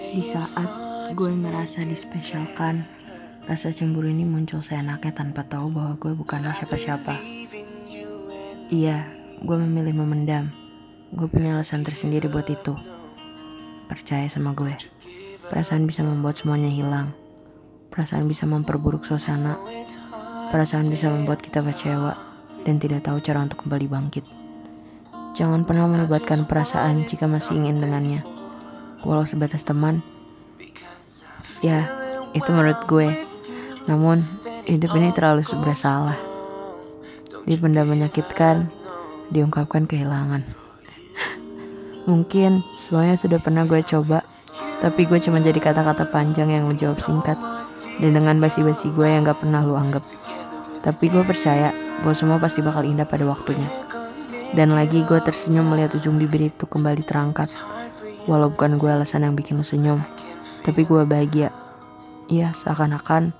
Di saat gue ngerasa dispesialkan, rasa cemburu ini muncul seenaknya tanpa tahu bahwa gue bukanlah siapa-siapa. Iya, gue memilih memendam. Gue punya alasan tersendiri buat itu. Percaya sama gue. Perasaan bisa membuat semuanya hilang. Perasaan bisa memperburuk suasana. Perasaan bisa membuat kita kecewa dan tidak tahu cara untuk kembali bangkit. Jangan pernah melibatkan perasaan jika masih ingin dengannya. Walau sebatas teman, ya itu menurut gue. Namun, hidup ini terlalu bersalah. Dipendam menyakitkan, diungkapkan kehilangan. Mungkin semuanya sudah pernah gue coba, tapi gue cuma jadi kata-kata panjang yang menjawab singkat. Dan dengan basi-basi gue yang gak pernah lu anggap. Tapi gue percaya bahwa semua pasti bakal indah pada waktunya. Dan lagi gue tersenyum melihat ujung bibir itu kembali terangkat. Walau bukan gue alasan yang bikin lu senyum. Tapi gue bahagia. Iya seakan-akan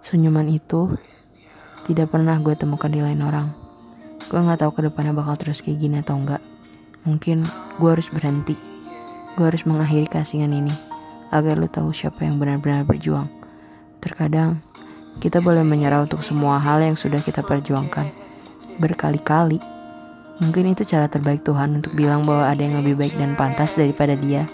senyuman itu tidak pernah gue temukan di lain orang. Gue gak tahu ke depannya bakal terus kayak gini atau enggak. Mungkin gue harus berhenti. Gue harus mengakhiri kasingan ini. Agar lu tahu siapa yang benar-benar berjuang. Terkadang kita boleh menyerah untuk semua hal yang sudah kita perjuangkan. Berkali-kali. Mungkin itu cara terbaik Tuhan untuk bilang bahwa ada yang lebih baik dan pantas daripada dia.